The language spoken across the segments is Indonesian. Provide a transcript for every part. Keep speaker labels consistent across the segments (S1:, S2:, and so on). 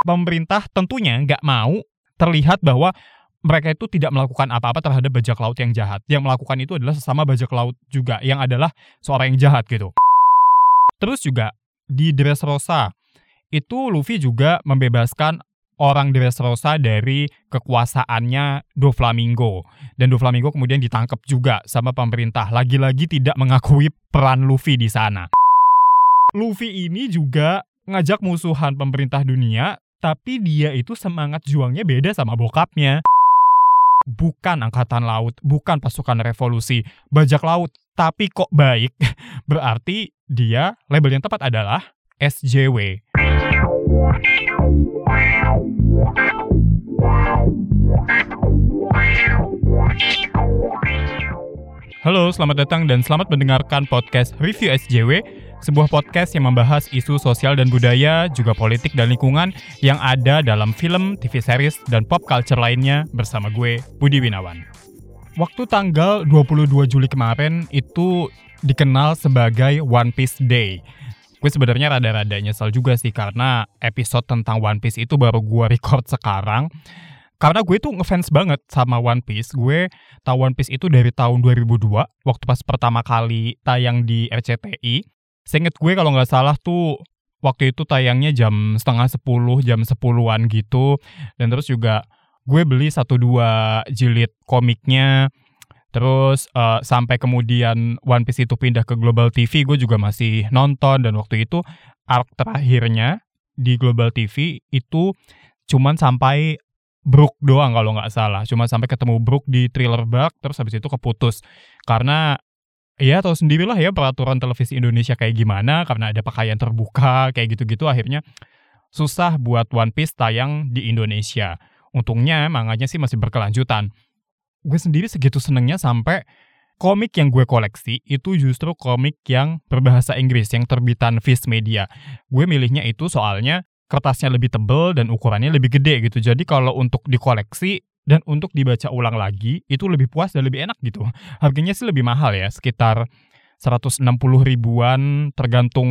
S1: Pemerintah tentunya nggak mau terlihat bahwa mereka itu tidak melakukan apa-apa terhadap bajak laut yang jahat. Yang melakukan itu adalah sesama bajak laut juga, yang adalah seorang yang jahat gitu. Terus juga di Dressrosa, itu Luffy juga membebaskan orang Dressrosa dari kekuasaannya Doflamingo. Dan Doflamingo kemudian ditangkap juga sama pemerintah. Lagi-lagi tidak mengakui peran Luffy di sana. Luffy ini juga ngajak musuhan pemerintah dunia, tapi dia itu semangat juangnya beda sama bokapnya. Bukan angkatan laut, bukan pasukan revolusi, bajak laut, tapi kok baik, berarti dia label yang tepat adalah SJW. Halo, selamat datang dan selamat mendengarkan podcast Review SJW, sebuah podcast yang membahas isu sosial dan budaya, juga politik dan lingkungan yang ada dalam film, TV series, dan pop culture lainnya bersama gue, Budi Winawan. Waktu tanggal 22 Juli kemarin itu dikenal sebagai One Piece Day. Gue sebenarnya rada-rada nyesel juga sih karena episode tentang One Piece itu baru gue record sekarang karena gue tuh ngefans banget sama One Piece. Gue tahu One Piece itu dari tahun 2002, waktu pas pertama kali tayang di RCTI. Seinget gue kalau nggak salah tuh waktu itu tayangnya jam setengah sepuluh, jam sepuluhan gitu. Dan terus juga gue beli satu dua jilid komiknya. Terus uh, sampai kemudian One Piece itu pindah ke Global TV, gue juga masih nonton. Dan waktu itu arc terakhirnya di Global TV itu cuman sampai Brook doang kalau nggak salah. Cuma sampai ketemu Brook di thriller bug, terus habis itu keputus. Karena ya tahu sendirilah ya peraturan televisi Indonesia kayak gimana, karena ada pakaian terbuka, kayak gitu-gitu akhirnya susah buat One Piece tayang di Indonesia. Untungnya manganya sih masih berkelanjutan. Gue sendiri segitu senengnya sampai komik yang gue koleksi itu justru komik yang berbahasa Inggris yang terbitan Viz Media. Gue milihnya itu soalnya kertasnya lebih tebel dan ukurannya lebih gede gitu. Jadi kalau untuk dikoleksi dan untuk dibaca ulang lagi itu lebih puas dan lebih enak gitu. Harganya sih lebih mahal ya, sekitar 160 ribuan tergantung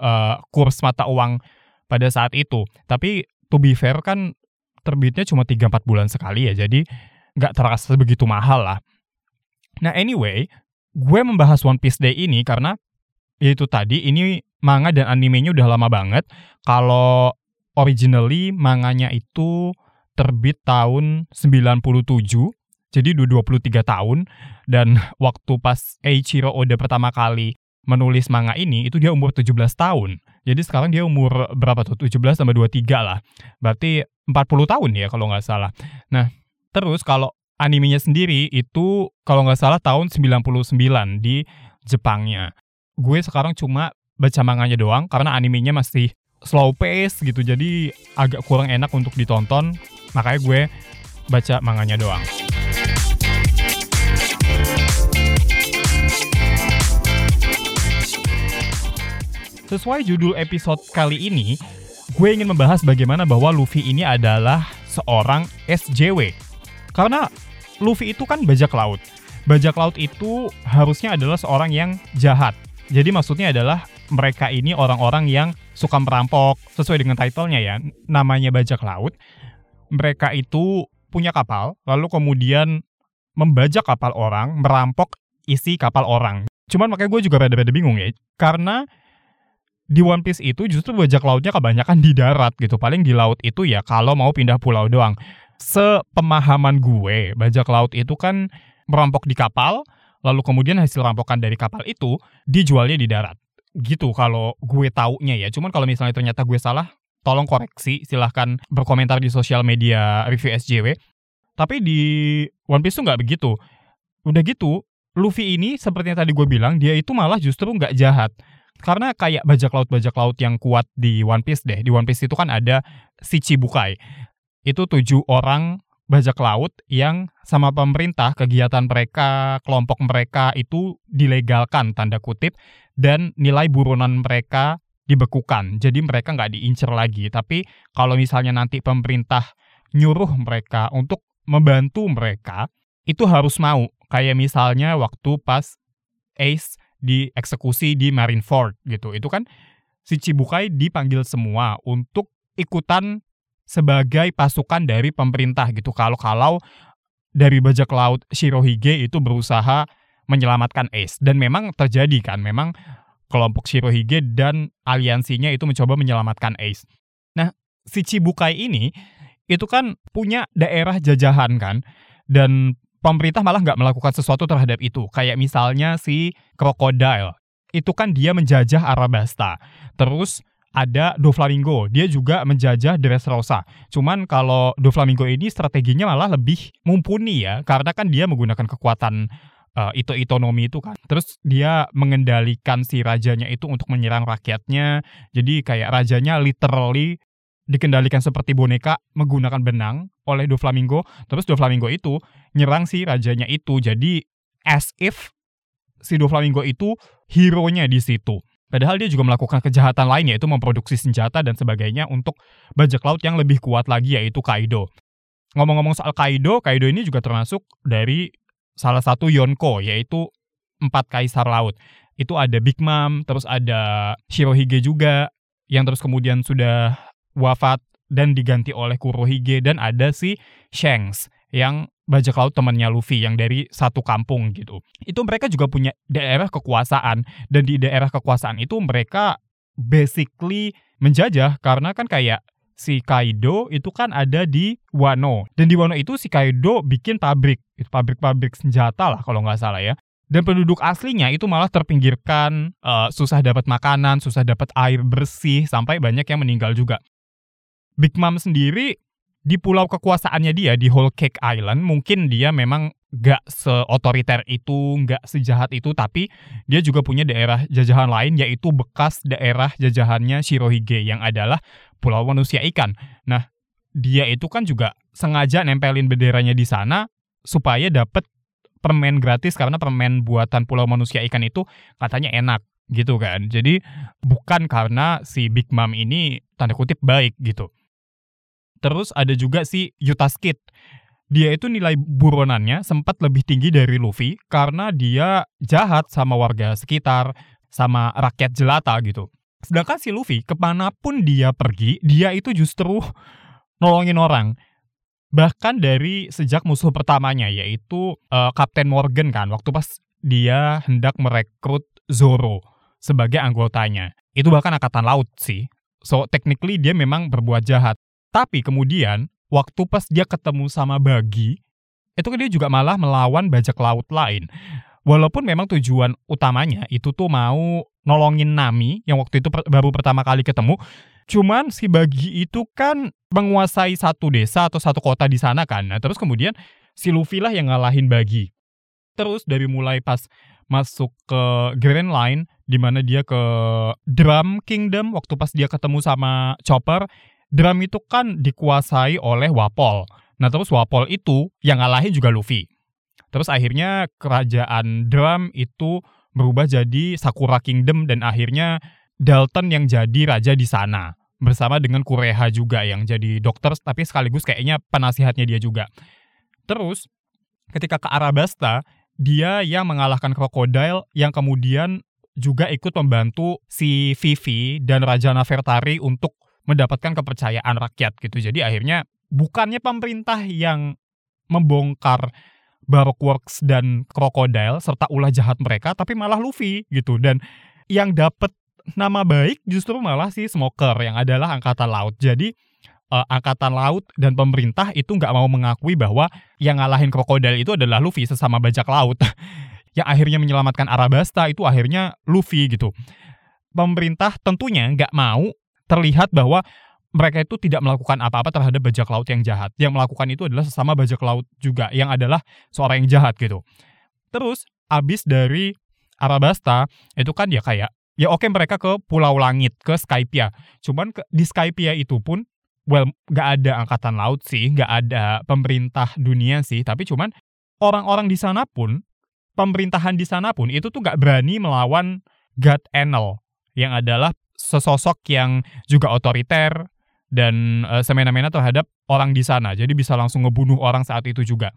S1: uh, kurs mata uang pada saat itu. Tapi to be fair kan terbitnya cuma 3-4 bulan sekali ya, jadi nggak terasa begitu mahal lah. Nah anyway, gue membahas One Piece Day ini karena itu tadi ini manga dan animenya udah lama banget. Kalau originally manganya itu terbit tahun 97, jadi udah 23 tahun. Dan waktu pas Eiichiro Oda pertama kali menulis manga ini, itu dia umur 17 tahun. Jadi sekarang dia umur berapa tuh? 17 sama 23 lah. Berarti 40 tahun ya kalau nggak salah. Nah, terus kalau animenya sendiri itu kalau nggak salah tahun 99 di Jepangnya. Gue sekarang cuma baca manganya doang karena animenya masih slow pace gitu jadi agak kurang enak untuk ditonton makanya gue baca manganya doang. Sesuai judul episode kali ini, gue ingin membahas bagaimana bahwa Luffy ini adalah seorang SJW. Karena Luffy itu kan bajak laut. Bajak laut itu harusnya adalah seorang yang jahat. Jadi maksudnya adalah mereka ini orang-orang yang suka merampok sesuai dengan titlenya ya, namanya bajak laut. Mereka itu punya kapal, lalu kemudian membajak kapal orang, merampok isi kapal orang. Cuman makanya gue juga rada-rada bingung ya, karena di One Piece itu justru bajak lautnya kebanyakan di darat gitu. Paling di laut itu ya kalau mau pindah pulau doang. Sepemahaman gue, bajak laut itu kan merampok di kapal, lalu kemudian hasil rampokan dari kapal itu dijualnya di darat gitu kalau gue taunya ya. Cuman kalau misalnya ternyata gue salah, tolong koreksi. Silahkan berkomentar di sosial media review SJW. Tapi di One Piece tuh nggak begitu. Udah gitu, Luffy ini seperti yang tadi gue bilang, dia itu malah justru nggak jahat. Karena kayak bajak laut-bajak laut yang kuat di One Piece deh. Di One Piece itu kan ada si Chibukai. Itu tujuh orang bajak laut yang sama pemerintah kegiatan mereka, kelompok mereka itu dilegalkan tanda kutip dan nilai buronan mereka dibekukan. Jadi mereka nggak diincer lagi. Tapi kalau misalnya nanti pemerintah nyuruh mereka untuk membantu mereka, itu harus mau. Kayak misalnya waktu pas Ace dieksekusi di Marineford gitu. Itu kan si Cibukai dipanggil semua untuk ikutan sebagai pasukan dari pemerintah gitu. Kalau-kalau dari bajak laut Shirohige itu berusaha menyelamatkan Ace dan memang terjadi kan, memang kelompok Shirohige dan aliansinya itu mencoba menyelamatkan Ace. Nah, si Chibukai ini itu kan punya daerah jajahan kan dan pemerintah malah nggak melakukan sesuatu terhadap itu. Kayak misalnya si Crocodile, itu kan dia menjajah Arabasta. Terus ada Doflamingo, dia juga menjajah Dressrosa. Cuman kalau Doflamingo ini strateginya malah lebih mumpuni ya, karena kan dia menggunakan kekuatan uh, itu ekonomi itu kan. Terus dia mengendalikan si rajanya itu untuk menyerang rakyatnya. Jadi kayak rajanya literally dikendalikan seperti boneka menggunakan benang oleh Doflamingo. Terus Doflamingo itu nyerang si rajanya itu. Jadi as if si Doflamingo itu hero-nya di situ. Padahal dia juga melakukan kejahatan lain yaitu memproduksi senjata dan sebagainya untuk bajak laut yang lebih kuat lagi yaitu Kaido. Ngomong-ngomong soal Kaido, Kaido ini juga termasuk dari salah satu Yonko yaitu empat kaisar laut. Itu ada Big Mom, terus ada Shirohige juga yang terus kemudian sudah wafat dan diganti oleh Kurohige dan ada si Shanks yang bajak laut temannya Luffy yang dari satu kampung gitu. Itu mereka juga punya daerah kekuasaan dan di daerah kekuasaan itu mereka basically menjajah karena kan kayak si Kaido itu kan ada di Wano dan di Wano itu si Kaido bikin pabrik, itu pabrik-pabrik senjata lah kalau nggak salah ya. Dan penduduk aslinya itu malah terpinggirkan, uh, susah dapat makanan, susah dapat air bersih, sampai banyak yang meninggal juga. Big Mom sendiri di pulau kekuasaannya dia di Whole Cake Island mungkin dia memang gak seotoriter itu, gak sejahat itu, tapi dia juga punya daerah jajahan lain yaitu bekas daerah jajahannya Shirohige yang adalah Pulau Manusia Ikan. Nah, dia itu kan juga sengaja nempelin benderanya di sana supaya dapat permen gratis karena permen buatan Pulau Manusia Ikan itu katanya enak gitu kan. Jadi bukan karena si Big Mom ini tanda kutip baik gitu. Terus ada juga si Skid. Dia itu nilai buronannya sempat lebih tinggi dari Luffy karena dia jahat sama warga sekitar, sama rakyat jelata gitu. Sedangkan si Luffy, ke mana pun dia pergi, dia itu justru nolongin orang. Bahkan dari sejak musuh pertamanya, yaitu uh, Kapten Morgan kan, waktu pas dia hendak merekrut Zoro sebagai anggotanya. Itu bahkan angkatan laut sih. So, technically dia memang berbuat jahat. Tapi kemudian waktu pas dia ketemu sama Bagi, itu dia juga malah melawan bajak laut lain. Walaupun memang tujuan utamanya itu tuh mau nolongin Nami yang waktu itu baru pertama kali ketemu, cuman si Bagi itu kan menguasai satu desa atau satu kota di sana kan. Nah, terus kemudian si Luffy lah yang ngalahin Bagi. Terus dari mulai pas masuk ke Grand Line di mana dia ke Drum Kingdom waktu pas dia ketemu sama Chopper Drum itu kan dikuasai oleh Wapol. Nah terus Wapol itu yang ngalahin juga Luffy. Terus akhirnya kerajaan Drum itu berubah jadi Sakura Kingdom dan akhirnya Dalton yang jadi raja di sana bersama dengan Kureha juga yang jadi dokter tapi sekaligus kayaknya penasihatnya dia juga. Terus ketika ke Arabasta dia yang mengalahkan Crocodile yang kemudian juga ikut membantu si Vivi dan Raja Nafertari untuk mendapatkan kepercayaan rakyat gitu. Jadi akhirnya bukannya pemerintah yang membongkar Baroque Works dan Crocodile serta ulah jahat mereka, tapi malah Luffy gitu. Dan yang dapat nama baik justru malah si Smoker yang adalah angkatan laut. Jadi uh, angkatan laut dan pemerintah itu nggak mau mengakui bahwa yang ngalahin Crocodile itu adalah Luffy sesama bajak laut. yang akhirnya menyelamatkan Arabasta itu akhirnya Luffy gitu. Pemerintah tentunya nggak mau terlihat bahwa mereka itu tidak melakukan apa-apa terhadap bajak laut yang jahat. Yang melakukan itu adalah sesama bajak laut juga, yang adalah seorang yang jahat gitu. Terus, abis dari Arabasta, itu kan ya kayak, ya oke mereka ke Pulau Langit, ke Skypia. Cuman ke, di Skypia itu pun, well, gak ada angkatan laut sih, gak ada pemerintah dunia sih, tapi cuman orang-orang di sana pun, pemerintahan di sana pun, itu tuh gak berani melawan God Enel, yang adalah sesosok yang juga otoriter dan uh, semena-mena terhadap orang di sana. Jadi bisa langsung ngebunuh orang saat itu juga.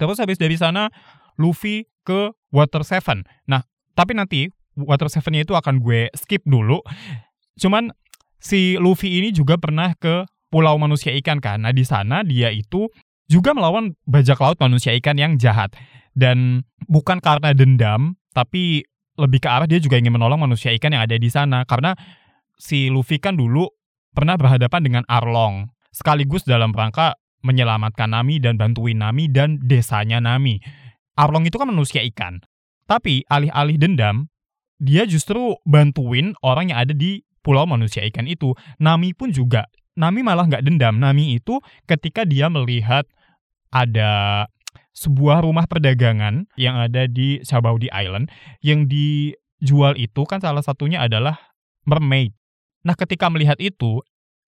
S1: Terus habis dari sana Luffy ke Water Seven. Nah, tapi nanti Water Seven-nya itu akan gue skip dulu. Cuman si Luffy ini juga pernah ke Pulau Manusia Ikan kan. Nah, di sana dia itu juga melawan bajak laut manusia ikan yang jahat. Dan bukan karena dendam, tapi lebih ke arah dia juga ingin menolong manusia ikan yang ada di sana. Karena si Luffy kan dulu pernah berhadapan dengan Arlong. Sekaligus dalam rangka menyelamatkan Nami dan bantuin Nami dan desanya Nami. Arlong itu kan manusia ikan. Tapi alih-alih dendam, dia justru bantuin orang yang ada di pulau manusia ikan itu. Nami pun juga. Nami malah nggak dendam. Nami itu ketika dia melihat ada sebuah rumah perdagangan yang ada di Sabaudi Island yang dijual itu kan salah satunya adalah mermaid. Nah ketika melihat itu,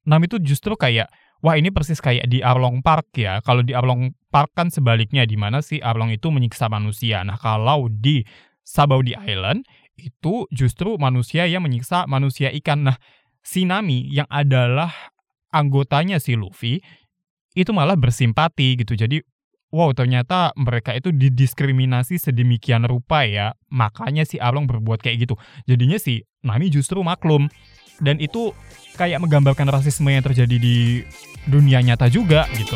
S1: Nami itu justru kayak wah ini persis kayak di Arlong Park ya. Kalau di Arlong Park kan sebaliknya di mana si Arlong itu menyiksa manusia. Nah, kalau di Sabaudi Island itu justru manusia yang menyiksa manusia ikan. Nah, si Nami yang adalah anggotanya si Luffy itu malah bersimpati gitu. Jadi wow ternyata mereka itu didiskriminasi sedemikian rupa ya. Makanya si Arlong berbuat kayak gitu. Jadinya si Nami justru maklum. Dan itu kayak menggambarkan rasisme yang terjadi di dunia nyata juga gitu.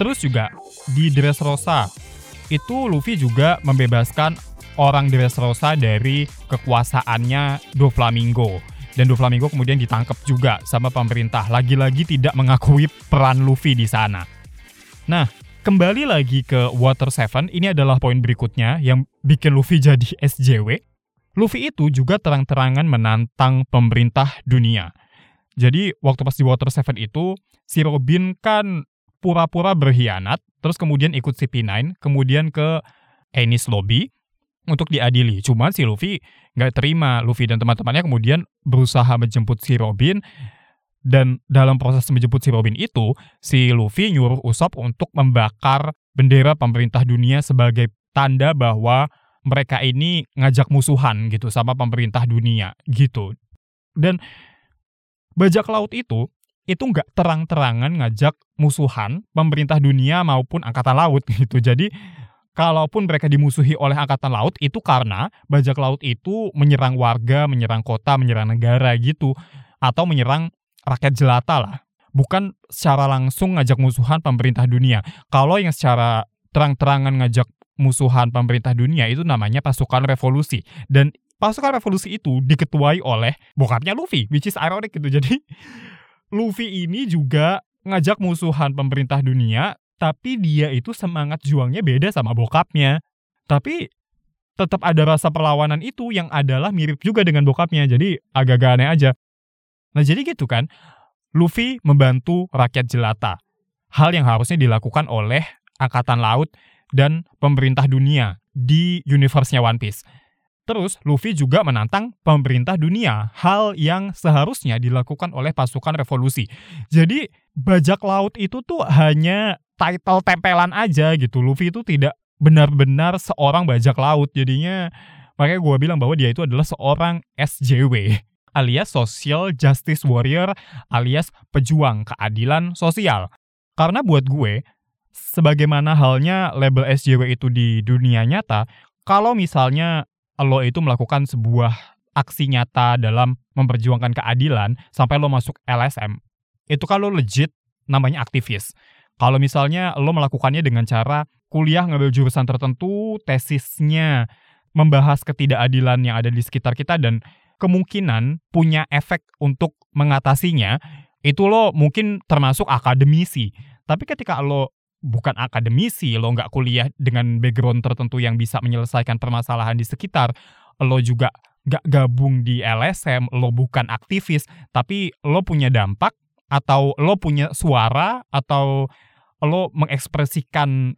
S1: Terus juga di Dressrosa itu Luffy juga membebaskan orang Dressrosa dari kekuasaannya Doflamingo. Dan Doflamingo kemudian ditangkap juga sama pemerintah. Lagi-lagi tidak mengakui peran Luffy di sana. Nah, Kembali lagi ke Water Seven, ini adalah poin berikutnya yang bikin Luffy jadi SJW. Luffy itu juga terang-terangan menantang pemerintah dunia. Jadi waktu pas di Water Seven itu, si Robin kan pura-pura berkhianat, terus kemudian ikut si P9, kemudian ke Ennis Lobby untuk diadili. Cuma si Luffy nggak terima. Luffy dan teman-temannya kemudian berusaha menjemput si Robin, dan dalam proses menjemput si Robin itu, si Luffy nyuruh Usopp untuk membakar bendera pemerintah dunia sebagai tanda bahwa mereka ini ngajak musuhan gitu sama pemerintah dunia gitu. Dan bajak laut itu itu nggak terang-terangan ngajak musuhan pemerintah dunia maupun angkatan laut gitu. Jadi kalaupun mereka dimusuhi oleh angkatan laut itu karena bajak laut itu menyerang warga, menyerang kota, menyerang negara gitu atau menyerang rakyat jelata lah. Bukan secara langsung ngajak musuhan pemerintah dunia. Kalau yang secara terang-terangan ngajak musuhan pemerintah dunia itu namanya pasukan revolusi. Dan pasukan revolusi itu diketuai oleh bokapnya Luffy, which is ironic gitu. Jadi Luffy ini juga ngajak musuhan pemerintah dunia, tapi dia itu semangat juangnya beda sama bokapnya. Tapi tetap ada rasa perlawanan itu yang adalah mirip juga dengan bokapnya. Jadi agak-agak aneh aja. Nah jadi gitu kan, Luffy membantu rakyat jelata. Hal yang harusnya dilakukan oleh Angkatan Laut dan pemerintah dunia di universe-nya One Piece. Terus, Luffy juga menantang pemerintah dunia, hal yang seharusnya dilakukan oleh pasukan revolusi. Jadi, bajak laut itu tuh hanya title tempelan aja gitu. Luffy itu tidak benar-benar seorang bajak laut. Jadinya, makanya gue bilang bahwa dia itu adalah seorang SJW alias Social Justice Warrior alias pejuang keadilan sosial. Karena buat gue, sebagaimana halnya label SJW itu di dunia nyata, kalau misalnya lo itu melakukan sebuah aksi nyata dalam memperjuangkan keadilan sampai lo masuk LSM, itu kalau legit namanya aktivis. Kalau misalnya lo melakukannya dengan cara kuliah ngambil jurusan tertentu, tesisnya membahas ketidakadilan yang ada di sekitar kita dan kemungkinan punya efek untuk mengatasinya, itu lo mungkin termasuk akademisi. Tapi ketika lo bukan akademisi, lo nggak kuliah dengan background tertentu yang bisa menyelesaikan permasalahan di sekitar, lo juga nggak gabung di LSM, lo bukan aktivis, tapi lo punya dampak atau lo punya suara atau lo mengekspresikan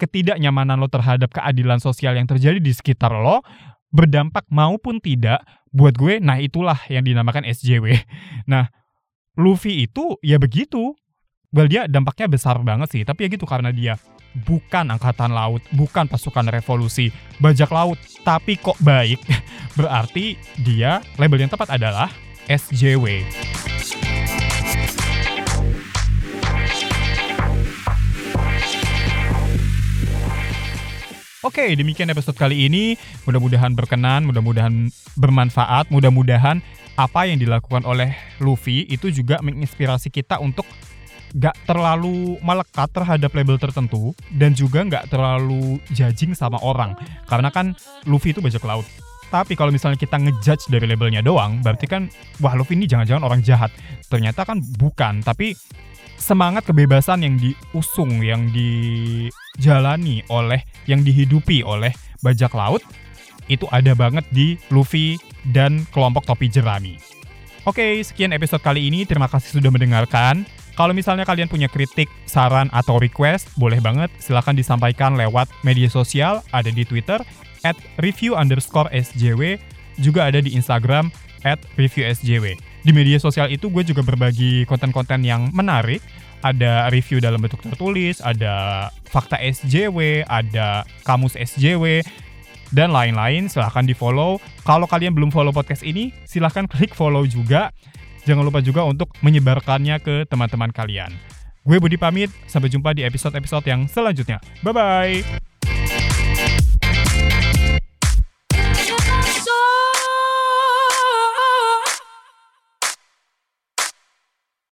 S1: ketidaknyamanan lo terhadap keadilan sosial yang terjadi di sekitar lo, berdampak maupun tidak, buat gue, nah itulah yang dinamakan SJW. Nah, Luffy itu ya begitu. Well, dia dampaknya besar banget sih, tapi ya gitu karena dia bukan angkatan laut, bukan pasukan revolusi, bajak laut, tapi kok baik, berarti dia label yang tepat adalah SJW. Oke, demikian episode kali ini. Mudah-mudahan berkenan, mudah-mudahan bermanfaat, mudah-mudahan apa yang dilakukan oleh Luffy itu juga menginspirasi kita untuk gak terlalu melekat terhadap label tertentu dan juga gak terlalu judging sama orang. Karena kan Luffy itu bajak laut. Tapi kalau misalnya kita ngejudge dari labelnya doang, berarti kan wah Luffy ini jangan-jangan orang jahat. Ternyata kan bukan, tapi semangat kebebasan yang diusung, yang dijalani oleh, yang dihidupi oleh bajak laut itu ada banget di Luffy dan kelompok topi jerami. Oke, sekian episode kali ini. Terima kasih sudah mendengarkan. Kalau misalnya kalian punya kritik, saran, atau request, boleh banget silahkan disampaikan lewat media sosial, ada di Twitter, at review underscore SJW, juga ada di Instagram, at review SJW. Di media sosial itu gue juga berbagi konten-konten yang menarik, ada review dalam bentuk tertulis, ada fakta SJW, ada kamus SJW, dan lain-lain. Silahkan di follow. Kalau kalian belum follow podcast ini, silahkan klik follow juga. Jangan lupa juga untuk menyebarkannya ke teman-teman kalian. Gue Budi pamit, sampai jumpa di episode-episode yang selanjutnya. Bye-bye!